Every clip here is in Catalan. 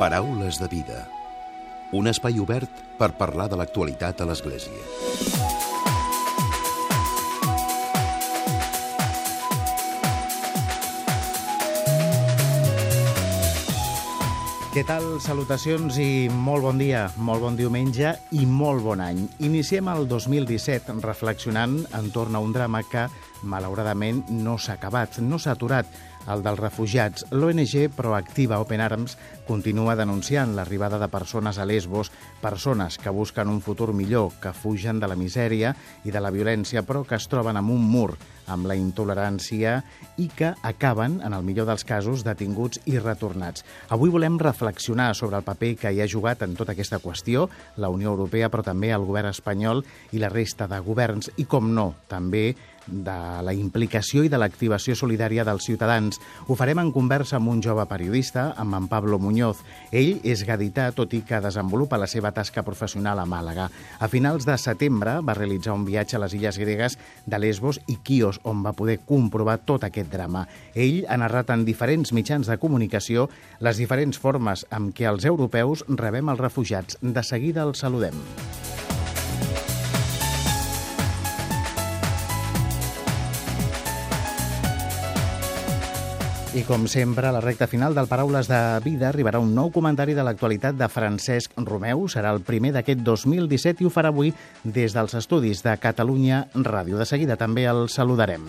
Paraules de vida. Un espai obert per parlar de l'actualitat a l'Església. Què tal? Salutacions i molt bon dia, molt bon diumenge i molt bon any. Iniciem el 2017 reflexionant entorn a un drama que, malauradament, no s'ha acabat, no s'ha aturat, el dels refugiats. L'ONG Proactiva Open Arms continua denunciant l'arribada de persones a Lesbos, persones que busquen un futur millor, que fugen de la misèria i de la violència, però que es troben amb un mur amb la intolerància i que acaben, en el millor dels casos, detinguts i retornats. Avui volem reflexionar sobre el paper que hi ha jugat en tota aquesta qüestió la Unió Europea, però també el govern espanyol i la resta de governs, i com no, també de la implicació i de l'activació solidària dels ciutadans. Ho farem en conversa amb un jove periodista, amb en Pablo Muñoz. Ell és gadità, tot i que desenvolupa la seva tasca professional a Màlaga. A finals de setembre va realitzar un viatge a les illes gregues de Lesbos i Quios, on va poder comprovar tot aquest drama. Ell ha narrat en diferents mitjans de comunicació les diferents formes amb què els europeus rebem els refugiats. De seguida els saludem. I com sempre, a la recta final del Paraules de Vida arribarà un nou comentari de l'actualitat de Francesc Romeu. Serà el primer d'aquest 2017 i ho farà avui des dels estudis de Catalunya Ràdio. De seguida també el saludarem.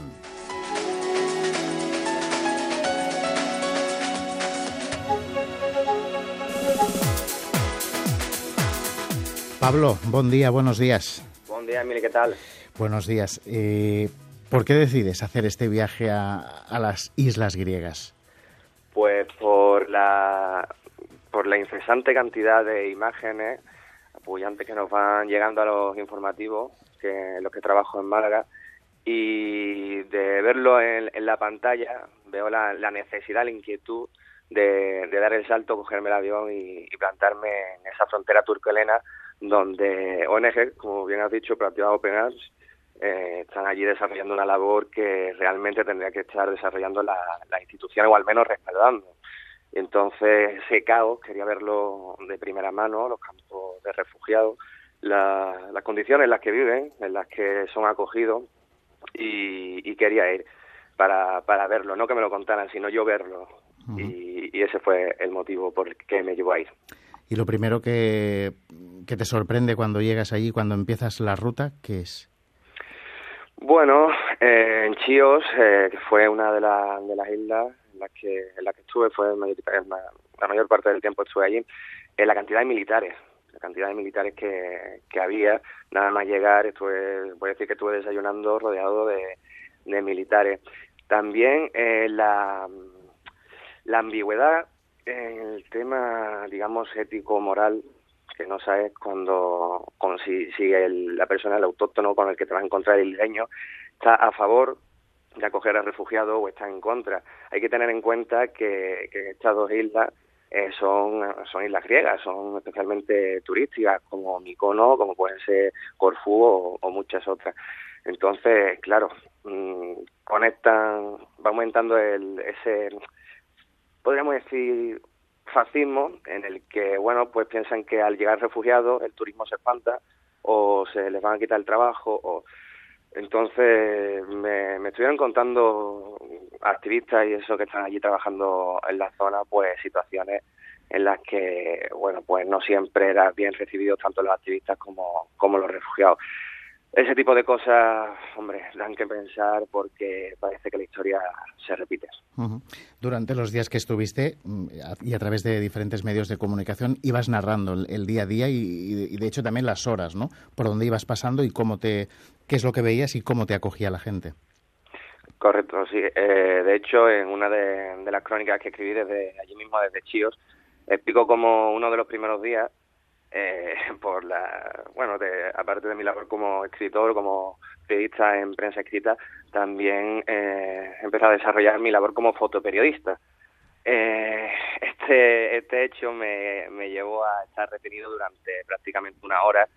Pablo, buen día, buenos días. Buen día, Emily, ¿qué tal? Buenos días. Eh, ¿Por qué decides hacer este viaje a, a, las islas griegas? Pues por la, por la incesante cantidad de imágenes apoyantes que nos van llegando a los informativos, que los que trabajo en Málaga, y de verlo en, la pantalla veo la, necesidad, la inquietud de, dar el salto, cogerme el avión y, plantarme en esa frontera turco-helena donde ONG, como bien has dicho, Proactiva Open Arms, eh, están allí desarrollando una labor que realmente tendría que estar desarrollando la, la institución o al menos respaldando. Entonces ese caos quería verlo de primera mano, los campos de refugiados, la, las condiciones en las que viven, en las que son acogidos y, y quería ir para, para verlo, no que me lo contaran, sino yo verlo. Uh -huh. y, y ese fue el motivo por el que me llevó a ir. Y lo primero que, que te sorprende cuando llegas allí, cuando empiezas la ruta, ¿qué es? Bueno, eh, en Chios, eh, que fue una de, la, de las islas en las que, en la que estuve, fue mayor, la mayor parte del tiempo estuve allí, la cantidad de militares, la cantidad de militares que, que había, nada más llegar, estuve, voy a decir que estuve desayunando rodeado de, de militares. También eh, la, la ambigüedad en el tema, digamos, ético-moral, que no sabes cuando, cuando si, si el, la persona, el autóctono con el que te vas a encontrar, el isleño, está a favor de acoger a refugiados o está en contra. Hay que tener en cuenta que, que estas dos islas eh, son, son islas griegas, son especialmente turísticas, como Mykonos, como pueden ser Corfú o, o muchas otras. Entonces, claro, mmm, conectan, va aumentando el, ese podríamos decir, fascismo, en el que, bueno, pues piensan que al llegar refugiados el turismo se espanta o se les van a quitar el trabajo o... Entonces me, me estuvieron contando activistas y eso que están allí trabajando en la zona, pues situaciones en las que, bueno, pues no siempre eran bien recibidos tanto los activistas como, como los refugiados. Ese tipo de cosas, hombre, dan que pensar porque parece que la historia se repite. Uh -huh. Durante los días que estuviste y a través de diferentes medios de comunicación ibas narrando el, el día a día y, y, de hecho también las horas, ¿no? Por dónde ibas pasando y cómo te, qué es lo que veías y cómo te acogía la gente. Correcto, sí. Eh, de hecho, en una de, de, las crónicas que escribí desde allí mismo, desde Chíos, explico como uno de los primeros días eh, por la, bueno, de, aparte de mi labor como escritor, como periodista en prensa escrita, también eh, empecé a desarrollar mi labor como fotoperiodista. Eh, este, este hecho me, me llevó a estar retenido durante prácticamente una hora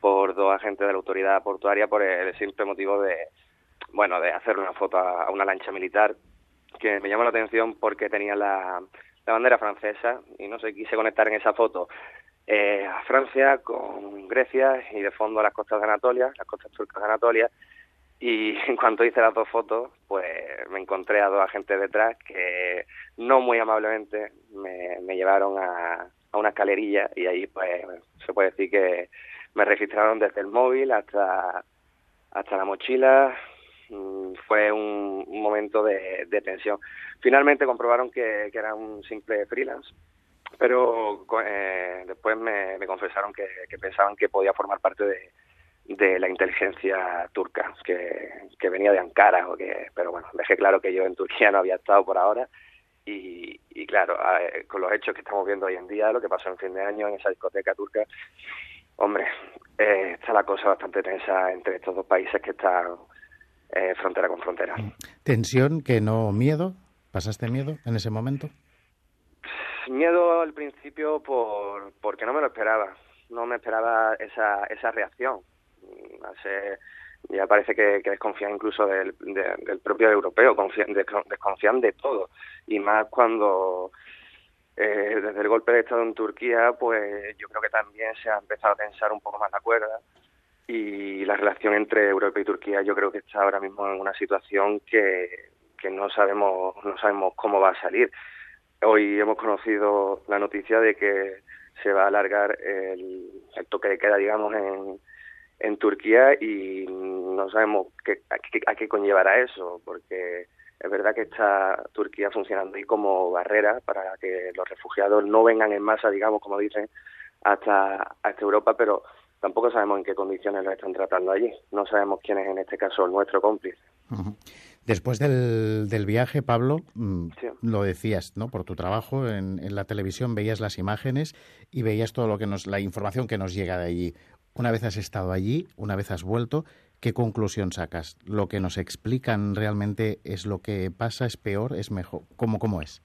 por dos agentes de la autoridad portuaria por el simple motivo de, bueno, de hacer una foto a, una lancha militar que me llamó la atención porque tenía la, la bandera francesa y no sé, quise conectar en esa foto eh, a Francia con Grecia y de fondo a las costas de Anatolia, las costas turcas de Anatolia. Y en cuanto hice las dos fotos, pues me encontré a dos agentes detrás que no muy amablemente me, llevaron a, a una escalerilla y ahí pues se puede decir que me registraron desde el móvil hasta hasta la mochila mm, fue un, momento de, tensión finalmente comprobaron que, era un simple freelance pero eh, después me, confesaron que, pensaban que podía formar parte de, la inteligencia turca que, venía de Ankara o que pero bueno dejé claro que yo en Turquía no había estado por ahora y, y claro, con los hechos que estamos viendo hoy en día, lo que pasó en fin de año en esa discoteca turca, hombre, eh, está la cosa bastante tensa entre estos dos países que están eh, frontera con frontera. ¿Tensión que no miedo? ¿Pasaste miedo en ese momento? Miedo al principio por porque no me lo esperaba. No me esperaba esa, esa reacción. Hace, ya parece que, que desconfían incluso del, propio europeo, desconfían de todo. Y más cuando eh, desde el golpe de Estado en Turquía, pues yo creo que también se ha empezado a tensar un poco más la cuerda y la relación entre Europa y Turquía yo creo que está ahora mismo en una situación que, que no sabemos no sabemos cómo va a salir. Hoy hemos conocido la noticia de que se va a alargar el, toque de queda, digamos, en, en Turquía y no sabemos qué, a, qué, conllevará eso, porque es verdad que está Turquía funcionando ahí como barrera para que los refugiados no vengan en masa, digamos, como dicen, hasta, hasta Europa, pero tampoco sabemos en qué condiciones lo están tratando allí. No sabemos quién es en este caso nuestro cómplice. Después del, del, viaje, Pablo, mm, lo decías, ¿no? Por tu trabajo en, en, la televisión veías las imágenes y veías todo lo que nos, la información que nos llega de allí. Una vez has estado allí, una vez has vuelto, ¿qué conclusión sacas? ¿Lo que nos explican realmente es lo que pasa, es peor, es mejor? ¿Cómo, cómo es?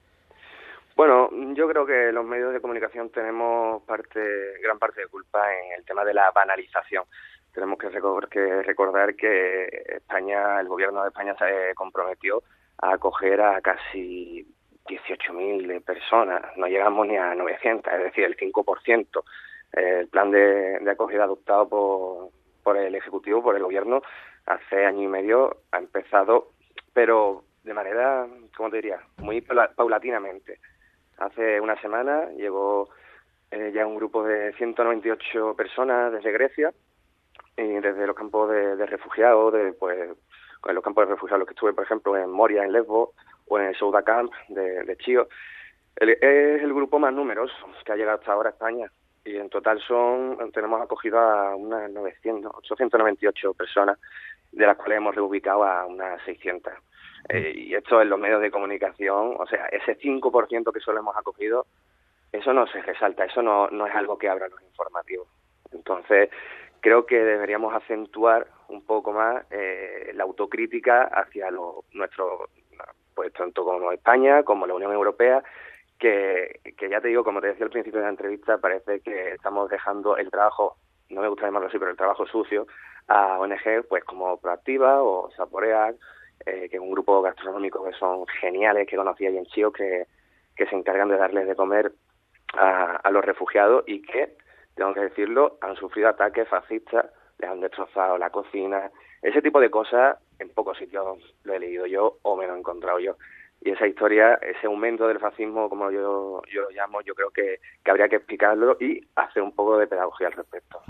Bueno, yo creo que los medios de comunicación tenemos parte, gran parte de culpa en el tema de la banalización. Tenemos que, recordar que España, el gobierno de España se comprometió a acoger a casi 18.000 personas, no llegamos ni a 900, es decir, el 5% el plan de, acogida adoptado por, por el Ejecutivo, por el Gobierno, hace año y medio ha empezado, pero de manera, ¿cómo te diría?, muy paulatinamente. Hace una semana llegó eh, ya un grupo de 198 personas desde Grecia y desde los campos de, refugiados, de, pues, en los campos de refugiados los que estuve, por ejemplo, en Moria, en Lesbos, o en el Souda Camp de, de Chío. es el grupo más numeroso que ha llegado hasta ahora a España y en total son tenemos acogido a unas 900, 898 personas, de las cuales hemos reubicado a unas 600. Eh, y esto en los medios de comunicación, o sea, ese 5% que solo hemos acogido, eso no se resalta, eso no, no es algo que abra los informativos. Entonces, creo que deberíamos acentuar un poco más eh, la autocrítica hacia lo, nuestro, pues tanto como España como la Unión Europea que, que ya te digo, como te decía al principio de la entrevista, parece que estamos dejando el trabajo, no me gusta llamarlo así, pero el trabajo sucio a ONG pues como Proactiva o Saporeac, eh, que es un grupo gastronómico que son geniales, que conocí ahí en Chío, que, que se encargan de darles de comer a los refugiados y que, tengo que decirlo, han sufrido ataques fascistas, les han destrozado la cocina, ese tipo de cosas en pocos sitios lo he leído yo o me lo he encontrado yo y esa historia, ese aumento del fascismo, como yo, yo lo llamo, yo creo que, habría que explicarlo y hacer un poco de pedagogía al respecto.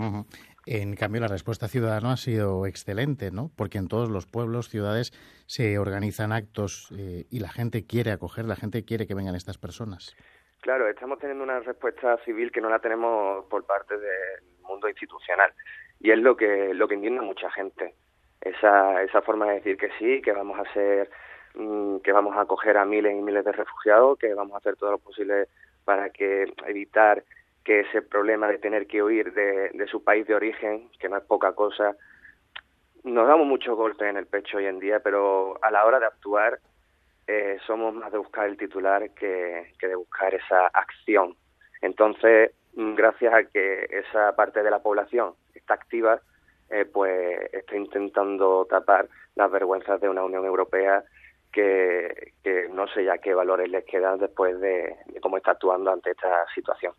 En cambio, la respuesta ciudadana ha sido excelente, ¿no? Porque en todos los pueblos, ciudades, se organizan actos eh, y la gente quiere acoger, la gente quiere que vengan estas personas. Claro, estamos teniendo una respuesta civil que no la tenemos por parte del mundo institucional y es lo que lo que entiende mucha gente. Esa, esa forma de decir que sí, que vamos a ser Mm, que vamos a acoger a miles y miles de refugiados, que vamos a hacer todo lo posible para que evitar que ese problema de tener que huir de, de su país de origen, que no es poca cosa, nos damos muchos golpes en el pecho hoy en día, pero a la hora de actuar eh, somos más de buscar el titular que, de buscar esa acción. Entonces, mm, gracias a que esa parte de la población está activa, eh, pues está intentando tapar las vergüenzas de una Unión Europea que, no sé ya qué valores les quedan después de, cómo está actuando ante esta situación.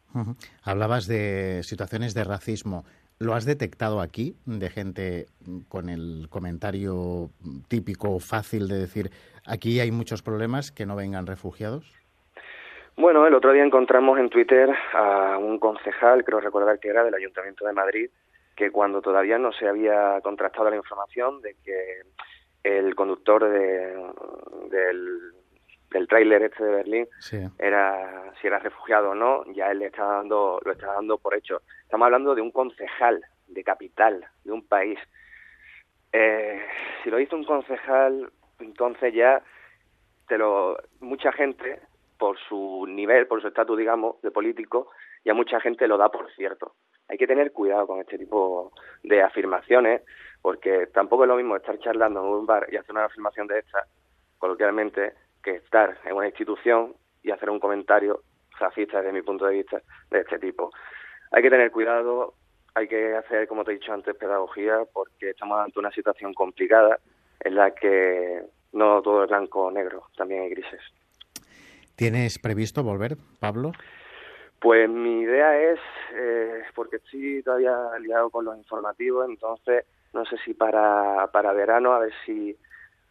Hablabas de situaciones de racismo. ¿Lo has detectado aquí de gente con el comentario típico fácil de decir aquí hay muchos problemas que no vengan refugiados? Bueno, el otro día encontramos en Twitter a un concejal, creo recordar que era del Ayuntamiento de Madrid, que cuando todavía no se había contrastado la información de que el conductor de, del, del tráiler este de Berlín era si era refugiado o no, ya él le está dando, lo está dando por hecho. Estamos hablando de un concejal de capital, de un país. Eh, si lo hizo un concejal, entonces ya te lo, mucha gente, por su nivel, por su estatus, digamos, de político, ya mucha gente lo da por cierto. Hay que tener cuidado con este tipo de afirmaciones, porque tampoco es lo mismo estar charlando en un bar y hacer una afirmación de esta, coloquialmente, que estar en una institución y hacer un comentario racista desde mi punto de vista de este tipo. Hay que tener cuidado, hay que hacer, como te he dicho antes, pedagogía, porque estamos ante una situación complicada en la que no todo es blanco o negro, también hay grises. ¿Tienes previsto volver, Pablo? Pues mi idea es, eh, porque estoy todavía liado con los informativos, entonces no sé si para, para verano, a ver si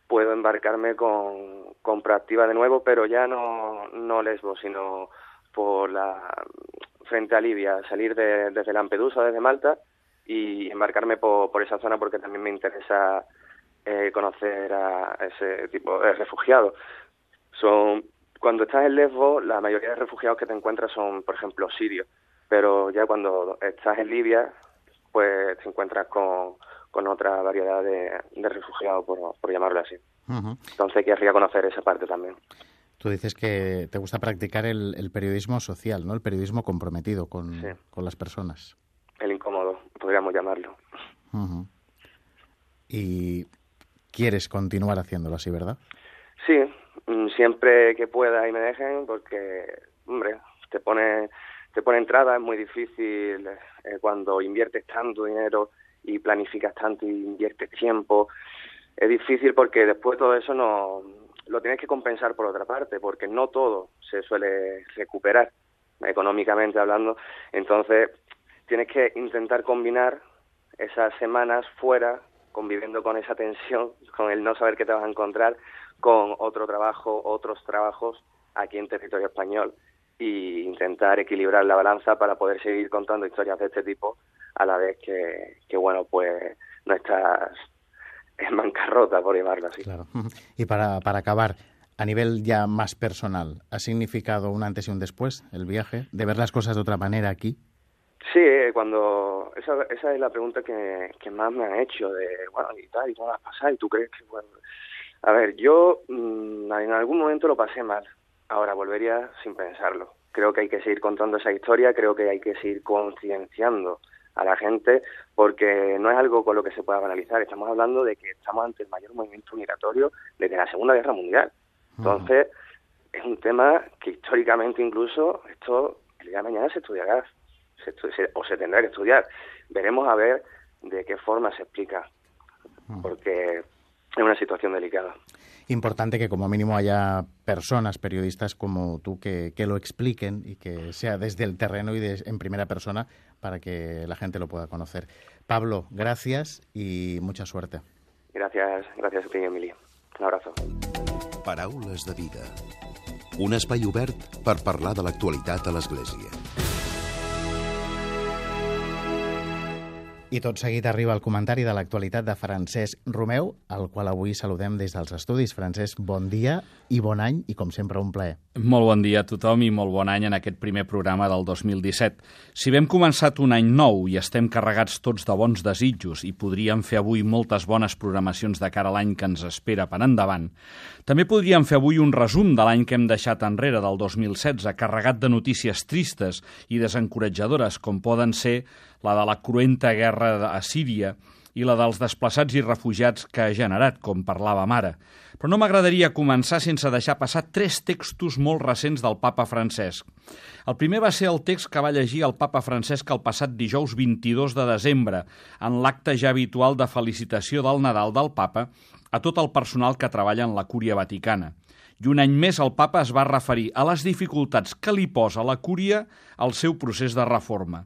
puedo embarcarme con, con Proactiva de nuevo, pero ya no, no Lesbo, sino por la frente a Libia, salir de, desde Lampedusa, desde Malta, y embarcarme por, por esa zona porque también me interesa eh, conocer a ese tipo de refugiados. Son, cuando estás en Lesbo, la mayoría de refugiados que te encuentras son, por ejemplo, sirios, pero ya cuando estás en Libia, pues te encuentras con, con otra variedad de, refugiados, por, por, llamarlo así. Entonces querría conocer esa parte también. Tú dices que te gusta practicar el, periodismo social, ¿no? El periodismo comprometido con, con, las personas. El incómodo, podríamos llamarlo. Y quieres continuar haciéndolo así, ¿verdad? Sí, mm, siempre que pueda y me dejen, porque, hombre, te pone, te pone entrada, es muy difícil eh, cuando inviertes tanto dinero y planificas tanto y inviertes tiempo. Es difícil porque después todo eso no lo tienes que compensar por otra parte, porque no todo se suele recuperar económicamente hablando. Entonces, tienes que intentar combinar esas semanas fuera, conviviendo con esa tensión, con el no saber qué te vas a encontrar, con otro trabajo, otros trabajos aquí en territorio español y intentar equilibrar la balanza para poder seguir contando historias de este tipo a la vez que, bueno, pues no estás en bancarrota, por llamarlo así. Claro. Y para, para acabar, a nivel ya más personal, ¿ha significado un antes y un después el viaje? ¿De ver las cosas de otra manera aquí? Sí, cuando esa, esa es la pregunta que, que más me han hecho de, bueno, y tal, y cómo vas a pasar, y tú crees que, bueno, a ver, yo mm, en algún momento lo pasé mal, ahora volvería sin pensarlo. Creo que hay que seguir contando esa historia, creo que hay que seguir concienciando a la gente porque no es algo con lo que se pueda banalizar. Estamos hablando de que estamos ante el mayor movimiento migratorio desde la Segunda Guerra Mundial. Entonces, es un tema que históricamente incluso esto el día de mañana se estudiará o se tendrá que estudiar. Veremos a ver de qué forma se explica, porque es una situación delicada importante que como mínimo haya personas, periodistas como tú, que, que lo expliquen y que sea desde el terreno y de, en primera persona para que la gente lo pueda conocer. Pablo, gracias y mucha suerte. Gracias, gracias a ti, Emilio. Un abrazo. Paraules de vida. Un espai obert per parlar de l'actualitat a l'Església. I tot seguit arriba el comentari de l'actualitat de Francesc Romeu, al qual avui saludem des dels estudis. Francesc, bon dia i bon any, i com sempre un plaer. Molt bon dia a tothom i molt bon any en aquest primer programa del 2017. Si vam començat un any nou i estem carregats tots de bons desitjos i podríem fer avui moltes bones programacions de cara a l'any que ens espera per endavant, també podríem fer avui un resum de l'any que hem deixat enrere, del 2016, carregat de notícies tristes i desencoratjadores, com poden ser la de la cruenta guerra a Síria i la dels desplaçats i refugiats que ha generat, com parlava mare. Però no m'agradaria començar sense deixar passar tres textos molt recents del papa Francesc. El primer va ser el text que va llegir el papa Francesc el passat dijous 22 de desembre, en l'acte ja habitual de felicitació del Nadal del papa a tot el personal que treballa en la Cúria Vaticana. I un any més el papa es va referir a les dificultats que li posa la Cúria al seu procés de reforma.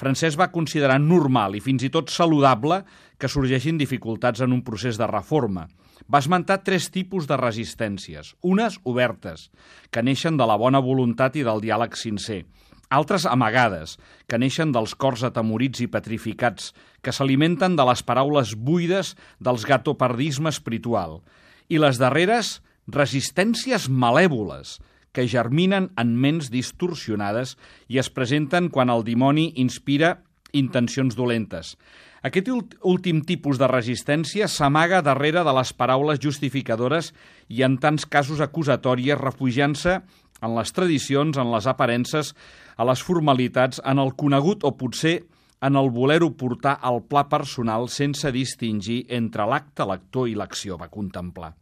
Francesc va considerar normal i fins i tot saludable que sorgeixin dificultats en un procés de reforma. Va esmentar tres tipus de resistències. Unes obertes, que neixen de la bona voluntat i del diàleg sincer. Altres amagades, que neixen dels cors atemorits i petrificats, que s'alimenten de les paraules buides dels gatopardisme espiritual. I les darreres, resistències malèvoles, que germinen en ments distorsionades i es presenten quan el dimoni inspira intencions dolentes. Aquest últim tipus de resistència s'amaga darrere de les paraules justificadores i en tants casos acusatòries refugiant-se en les tradicions, en les aparences, a les formalitats, en el conegut o potser en el voler-ho portar al pla personal sense distingir entre l'acte lector i l'acció, va contemplar.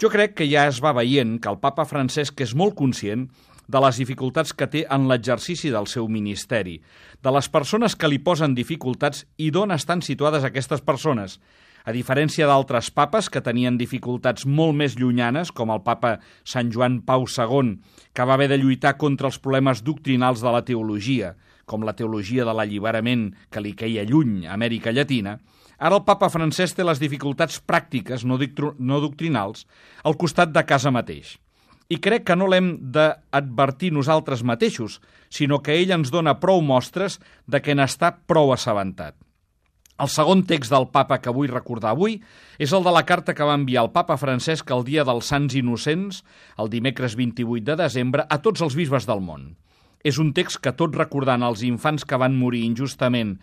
Jo crec que ja es va veient que el papa Francesc és molt conscient de les dificultats que té en l'exercici del seu ministeri, de les persones que li posen dificultats i d'on estan situades aquestes persones. A diferència d'altres papes que tenien dificultats molt més llunyanes, com el papa Sant Joan Pau II, que va haver de lluitar contra els problemes doctrinals de la teologia, com la teologia de l'alliberament que li queia lluny a Amèrica Llatina, Ara el papa Francesc té les dificultats pràctiques, no, no doctrinals, al costat de casa mateix. I crec que no l'hem d'advertir nosaltres mateixos, sinó que ell ens dona prou mostres de que n'està prou assabentat. El segon text del papa que vull recordar avui és el de la carta que va enviar el papa Francesc el dia dels Sants Innocents, el dimecres 28 de desembre, a tots els bisbes del món. És un text que, tot recordant els infants que van morir injustament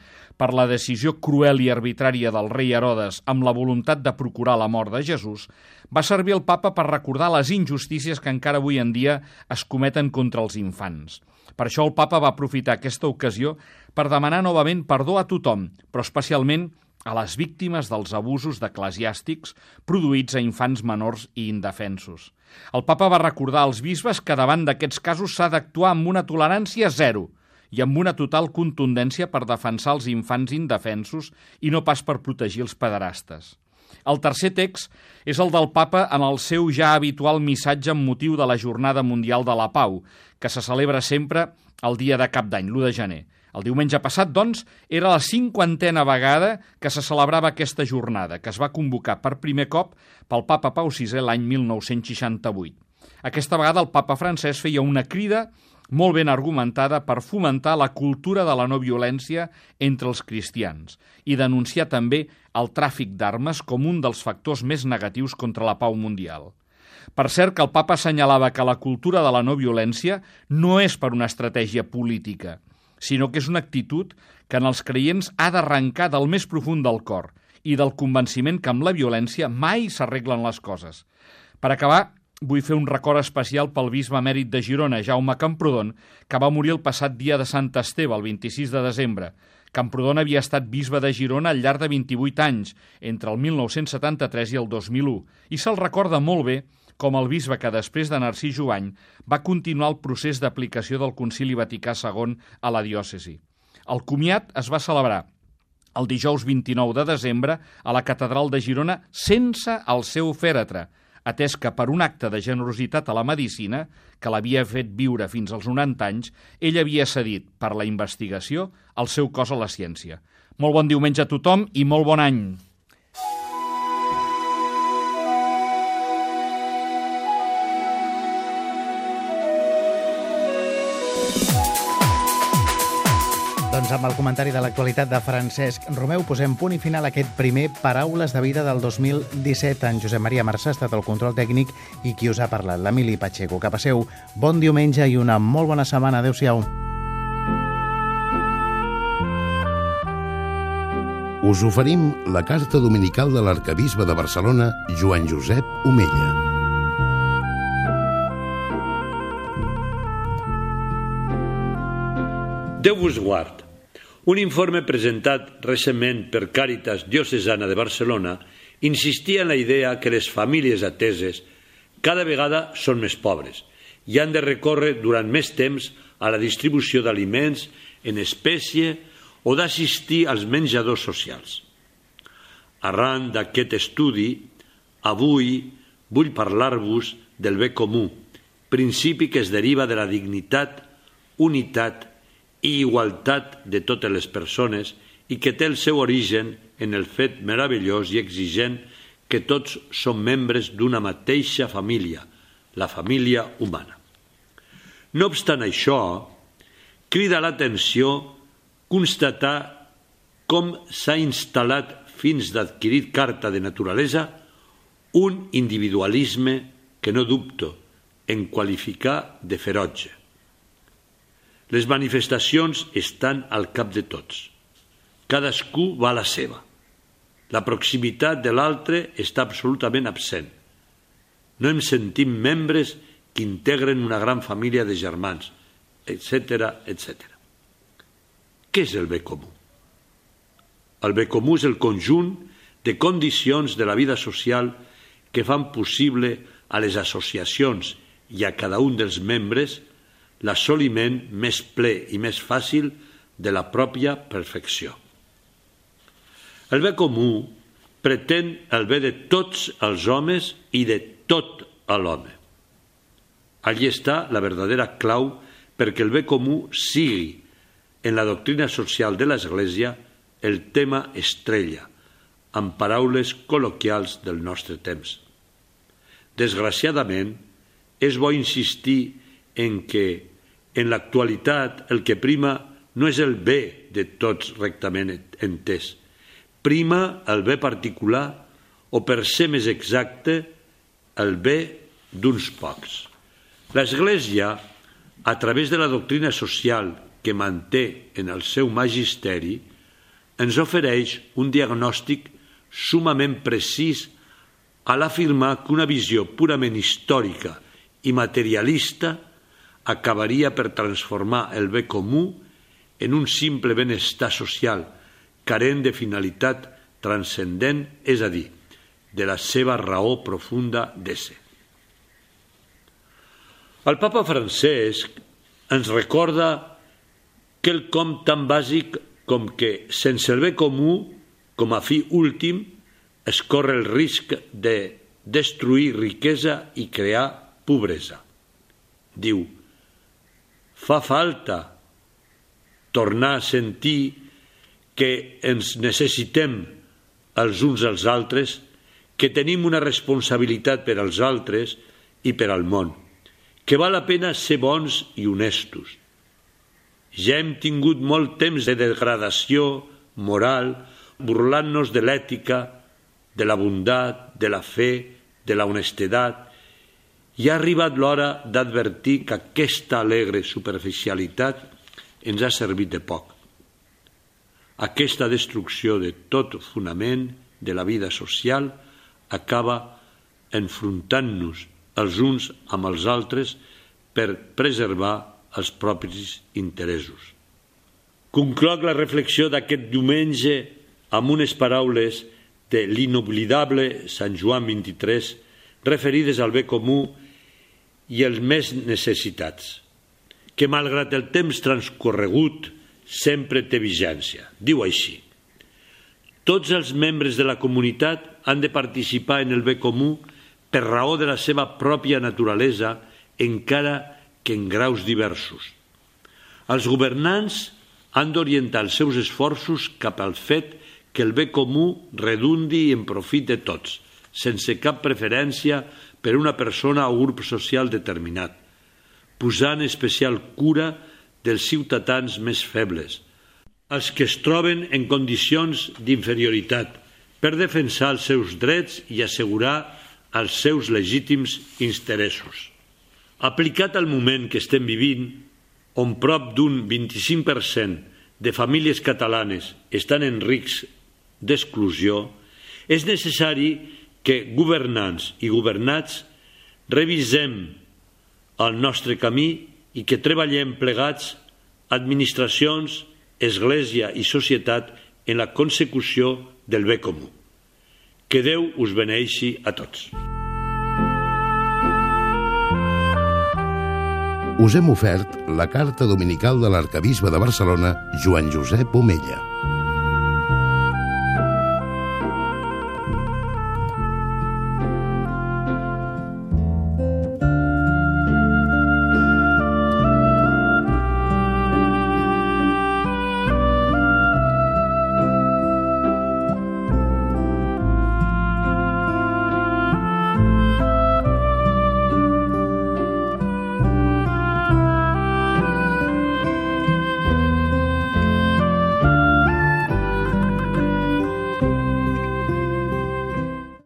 per la decisió cruel i arbitrària del rei Herodes amb la voluntat de procurar la mort de Jesús, va servir el papa per recordar les injustícies que encara avui en dia es cometen contra els infants. Per això el papa va aprofitar aquesta ocasió per demanar novament perdó a tothom, però especialment a les víctimes dels abusos d'eclesiàstics produïts a infants menors i indefensos. El papa va recordar als bisbes que davant d'aquests casos s'ha d'actuar amb una tolerància zero i amb una total contundència per defensar els infants indefensos i no pas per protegir els pederastes. El tercer text és el del papa en el seu ja habitual missatge amb motiu de la Jornada Mundial de la Pau, que se celebra sempre el dia de cap d'any, l'1 de gener. El diumenge passat, doncs, era la cinquantena vegada que se celebrava aquesta jornada, que es va convocar per primer cop pel papa Pau VI l'any 1968. Aquesta vegada el papa francès feia una crida molt ben argumentada per fomentar la cultura de la no violència entre els cristians i denunciar també el tràfic d'armes com un dels factors més negatius contra la pau mundial. Per cert que el papa assenyalava que la cultura de la no violència no és per una estratègia política, sinó que és una actitud que en els creients ha d'arrencar del més profund del cor i del convenciment que amb la violència mai s'arreglen les coses. Per acabar, vull fer un record especial pel bisbe emèrit de Girona, Jaume Camprodon, que va morir el passat dia de Sant Esteve, el 26 de desembre. Camprodon havia estat bisbe de Girona al llarg de 28 anys, entre el 1973 i el 2001, i se'l recorda molt bé com el bisbe que després de Narcís Joany va continuar el procés d'aplicació del Concili Vaticà II a la diòcesi. El comiat es va celebrar el dijous 29 de desembre a la Catedral de Girona sense el seu fèretre, atès que per un acte de generositat a la medicina, que l'havia fet viure fins als 90 anys, ell havia cedit, per la investigació, el seu cos a la ciència. Molt bon diumenge a tothom i molt bon any! Doncs amb el comentari de l'actualitat de Francesc Romeu posem punt i final a aquest primer Paraules de Vida del 2017. En Josep Maria Marçà ha estat el control tècnic i qui us ha parlat, l'Emili Pacheco. Que passeu bon diumenge i una molt bona setmana. Adéu-siau. Us oferim la carta dominical de l'arcabisbe de Barcelona, Joan Josep Omella. Déu vos guard. Un informe presentat recentment per Càritas Diocesana de Barcelona insistia en la idea que les famílies ateses cada vegada són més pobres i han de recórrer durant més temps a la distribució d'aliments en espècie o d'assistir als menjadors socials. Arran d'aquest estudi, avui vull parlar-vos del bé comú, principi que es deriva de la dignitat, unitat i igualtat de totes les persones i que té el seu origen en el fet meravellós i exigent que tots som membres d'una mateixa família, la família humana. No obstant això, crida l'atenció constatar com s'ha instal·lat fins d'adquirir carta de naturalesa un individualisme que no dubto en qualificar de ferotge. Les manifestacions estan al cap de tots. Cadascú va a la seva. La proximitat de l'altre està absolutament absent. No em sentim membres que integren una gran família de germans, etc etc. Què és el bé comú? El bé comú és el conjunt de condicions de la vida social que fan possible a les associacions i a cada un dels membres l'assoliment més ple i més fàcil de la pròpia perfecció. El bé comú pretén el bé de tots els homes i de tot l'home. Allí està la verdadera clau perquè el bé comú sigui, en la doctrina social de l'Església, el tema estrella, amb paraules col·loquials del nostre temps. Desgraciadament, és bo insistir en que en l'actualitat el que prima no és el bé de tots rectament entès, prima el bé particular o, per ser més exacte, el bé d'uns pocs. L'Església, a través de la doctrina social que manté en el seu magisteri, ens ofereix un diagnòstic sumament precís a l'afirmar que una visió purament històrica i materialista acabaria per transformar el bé comú en un simple benestar social carent de finalitat transcendent, és a dir, de la seva raó profunda d'ésser. El papa Francesc ens recorda quelcom tan bàsic com que sense el bé comú, com a fi últim, es corre el risc de destruir riquesa i crear pobresa. Diu, fa falta tornar a sentir que ens necessitem els uns als altres, que tenim una responsabilitat per als altres i per al món, que val la pena ser bons i honestos, ja hem tingut molt temps de degradació moral, burlant-nos de l'ètica, de la bondat, de la fe, de la honestedat, i ha arribat l'hora d'advertir que aquesta alegre superficialitat ens ha servit de poc. Aquesta destrucció de tot fonament de la vida social acaba enfrontant-nos els uns amb els altres per preservar els propis interessos. Concloc la reflexió d'aquest diumenge amb unes paraules de l'inoblidable Sant Joan 23 referides al bé comú i els més necessitats, que malgrat el temps transcorregut sempre té vigència. Diu així, tots els membres de la comunitat han de participar en el bé comú per raó de la seva pròpia naturalesa, encara que en graus diversos. Els governants han d'orientar els seus esforços cap al fet que el bé comú redundi en profit de tots, sense cap preferència per una persona o grup social determinat, posant especial cura dels ciutadans més febles, els que es troben en condicions d'inferioritat, per defensar els seus drets i assegurar els seus legítims interessos. Aplicat al moment que estem vivint, on prop d'un 25% de famílies catalanes estan en risc d'exclusió, és necessari que governants i governats revisem el nostre camí i que treballem plegats administracions, Església i societat en la consecució del bé comú. Que Déu us beneixi a tots. Us hem ofert la carta dominical de l'arcabisbe de Barcelona, Joan Josep Omella.